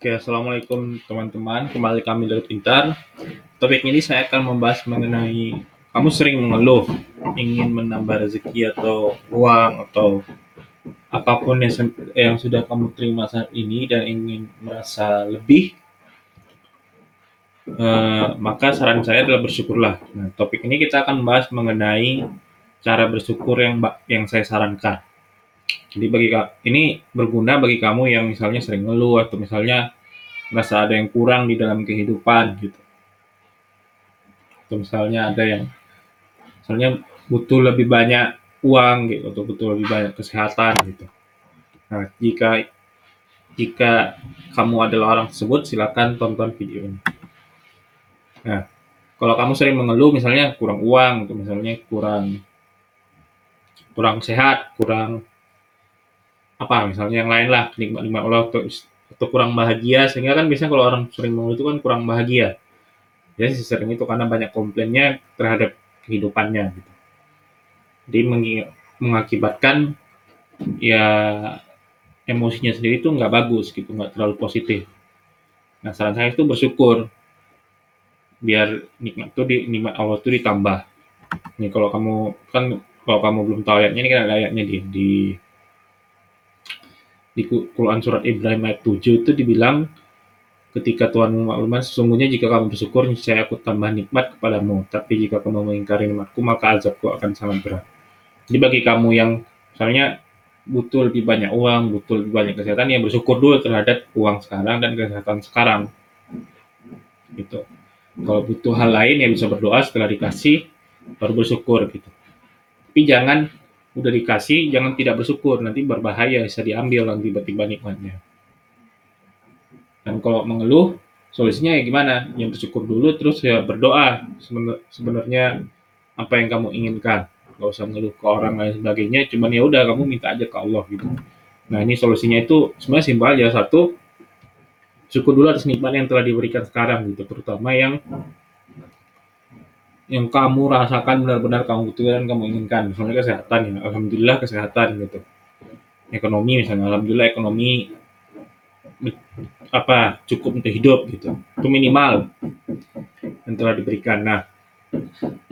Oke, assalamualaikum teman-teman. Kembali kami dari Pintar. Topik ini saya akan membahas mengenai kamu sering mengeluh ingin menambah rezeki atau uang atau apa pun yang, yang sudah kamu terima saat ini dan ingin merasa lebih. Uh, maka saran saya adalah bersyukurlah. Nah, topik ini kita akan membahas mengenai cara bersyukur yang yang saya sarankan. Jadi bagi ini berguna bagi kamu yang misalnya sering ngeluh atau misalnya merasa ada yang kurang di dalam kehidupan gitu. Atau misalnya ada yang misalnya butuh lebih banyak uang gitu atau butuh lebih banyak kesehatan gitu. Nah, jika jika kamu adalah orang tersebut silakan tonton video ini. Nah, kalau kamu sering mengeluh misalnya kurang uang atau misalnya kurang kurang sehat, kurang apa misalnya yang lain lah nikmat-nikmat Allah atau, atau kurang bahagia. Sehingga kan biasanya kalau orang sering mengeluh itu kan kurang bahagia. Ya sering itu karena banyak komplainnya terhadap kehidupannya gitu. Jadi mengakibatkan ya emosinya sendiri itu nggak bagus gitu. Nggak terlalu positif. Nah saran saya itu bersyukur. Biar nikmat itu di nikmat Allah itu ditambah. Ini kalau kamu kan kalau kamu belum tahu ayatnya ini kan ada ayatnya di di di Quran surat Ibrahim ayat 7 itu dibilang ketika Tuhan memaklumkan sesungguhnya jika kamu bersyukur saya aku tambah nikmat kepadamu. Tapi jika kamu mengingkari nikmatku maka azabku akan sangat berat. Jadi bagi kamu yang misalnya butuh lebih banyak uang butuh lebih banyak kesehatan ya bersyukur dulu terhadap uang sekarang dan kesehatan sekarang. Gitu. Kalau butuh hal lain ya bisa berdoa setelah dikasih baru bersyukur gitu. Tapi jangan udah dikasih jangan tidak bersyukur. Nanti berbahaya bisa diambil nanti tiba-tiba nikmatnya. Dan kalau mengeluh solusinya ya gimana? Yang bersyukur dulu terus ya berdoa. Sebenarnya apa yang kamu inginkan. Nggak usah mengeluh ke orang lain sebagainya cuman ya udah kamu minta aja ke Allah gitu. Nah ini solusinya itu sebenarnya simpel aja. Satu syukur dulu atas nikmat yang telah diberikan sekarang gitu terutama yang yang kamu rasakan benar-benar kamu butuhkan dan kamu inginkan. Misalnya kesehatan ya alhamdulillah kesehatan gitu. Ekonomi misalnya alhamdulillah ekonomi apa cukup untuk hidup gitu. Itu minimal yang telah diberikan. Nah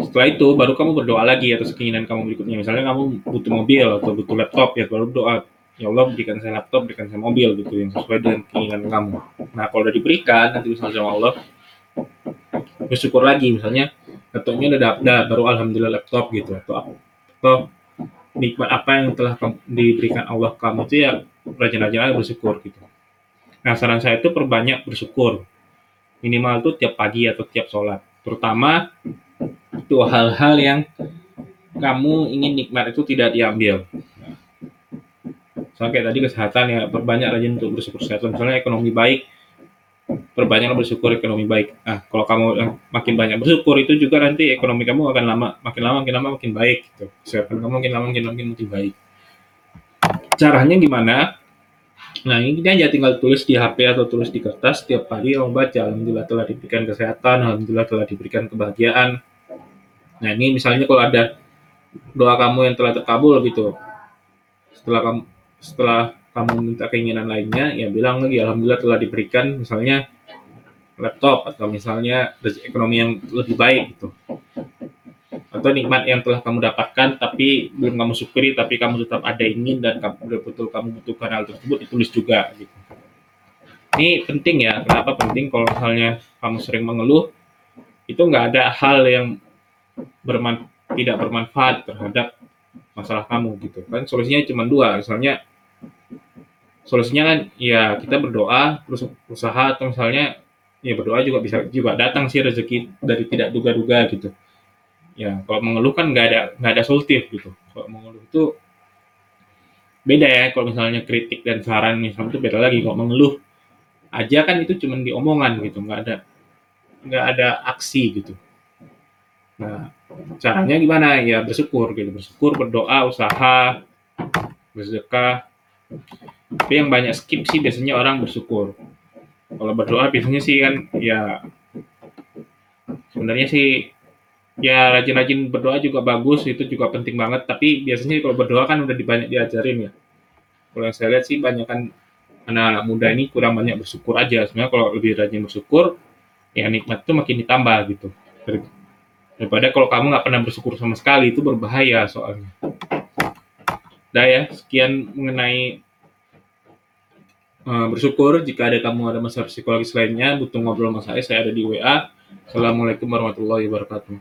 setelah itu baru kamu berdoa lagi atas keinginan kamu berikutnya. Misalnya kamu butuh mobil atau butuh laptop ya baru doa ya Allah berikan saya laptop berikan saya mobil gitu yang sesuai dengan keinginan kamu. Nah kalau udah diberikan nanti misalnya sama Allah bersyukur lagi. Misalnya laptopnya udah udah baru alhamdulillah laptop gitu atau atau nikmat apa yang telah diberikan Allah kamu itu ya rajin-rajin bersyukur gitu. Nah saran saya itu perbanyak bersyukur minimal tuh tiap pagi atau tiap sholat terutama itu hal-hal yang kamu ingin nikmat itu tidak diambil. Soalnya kayak tadi kesehatan ya perbanyak rajin untuk bersyukur kesehatan. Misalnya ekonomi baik, perbanyak bersyukur ekonomi baik. Nah, kalau kamu makin banyak bersyukur itu juga nanti ekonomi kamu akan lama makin lama makin lama makin baik gitu. Kesehatan kamu makin lama makin lama makin, makin baik. Caranya gimana? Nah, ini aja tinggal tulis di HP atau tulis di kertas setiap pagi kamu baca. Alhamdulillah telah diberikan kesehatan, alhamdulillah telah diberikan kebahagiaan. Nah, ini misalnya kalau ada doa kamu yang telah terkabul gitu. Setelah kamu setelah kamu minta keinginan lainnya, ya bilang lagi alhamdulillah telah diberikan misalnya laptop atau misalnya rezeki ekonomi yang lebih baik gitu. Atau nikmat yang telah kamu dapatkan tapi belum kamu syukuri tapi kamu tetap ada ingin dan kamu betul kamu butuhkan hal tersebut ditulis juga gitu. Ini penting ya, kenapa penting kalau misalnya kamu sering mengeluh itu nggak ada hal yang berman tidak bermanfaat terhadap masalah kamu gitu kan solusinya cuma dua misalnya solusinya kan ya kita berdoa terus usaha atau misalnya ya berdoa juga bisa juga datang sih rezeki dari tidak duga-duga gitu. Ya kalau mengeluh kan nggak ada nggak ada solutif gitu. Kalau mengeluh itu beda ya kalau misalnya kritik dan saran misalnya itu beda lagi. Kalau mengeluh aja kan itu cuma diomongan gitu nggak ada nggak ada aksi gitu. Nah caranya gimana? Ya bersyukur gitu. Bersyukur berdoa usaha bersedekah. Tapi yang banyak skip sih biasanya orang bersyukur. Kalau berdoa biasanya sih kan ya sebenarnya sih ya rajin-rajin berdoa juga bagus itu juga penting banget tapi biasanya kalau berdoa kan udah banyak diajarin ya kalau yang saya lihat sih banyak kan anak muda ini kurang banyak bersyukur aja. Sebenarnya kalau lebih rajin bersyukur, ya nikmat itu makin ditambah gitu. Daripada kalau kamu nggak pernah bersyukur sama sekali itu berbahaya soalnya. Dah ya, sekian mengenai bersyukur. Jika ada kamu ada masalah psikologis lainnya, butuh ngobrol sama saya, saya ada di WA. Assalamualaikum warahmatullahi wabarakatuh.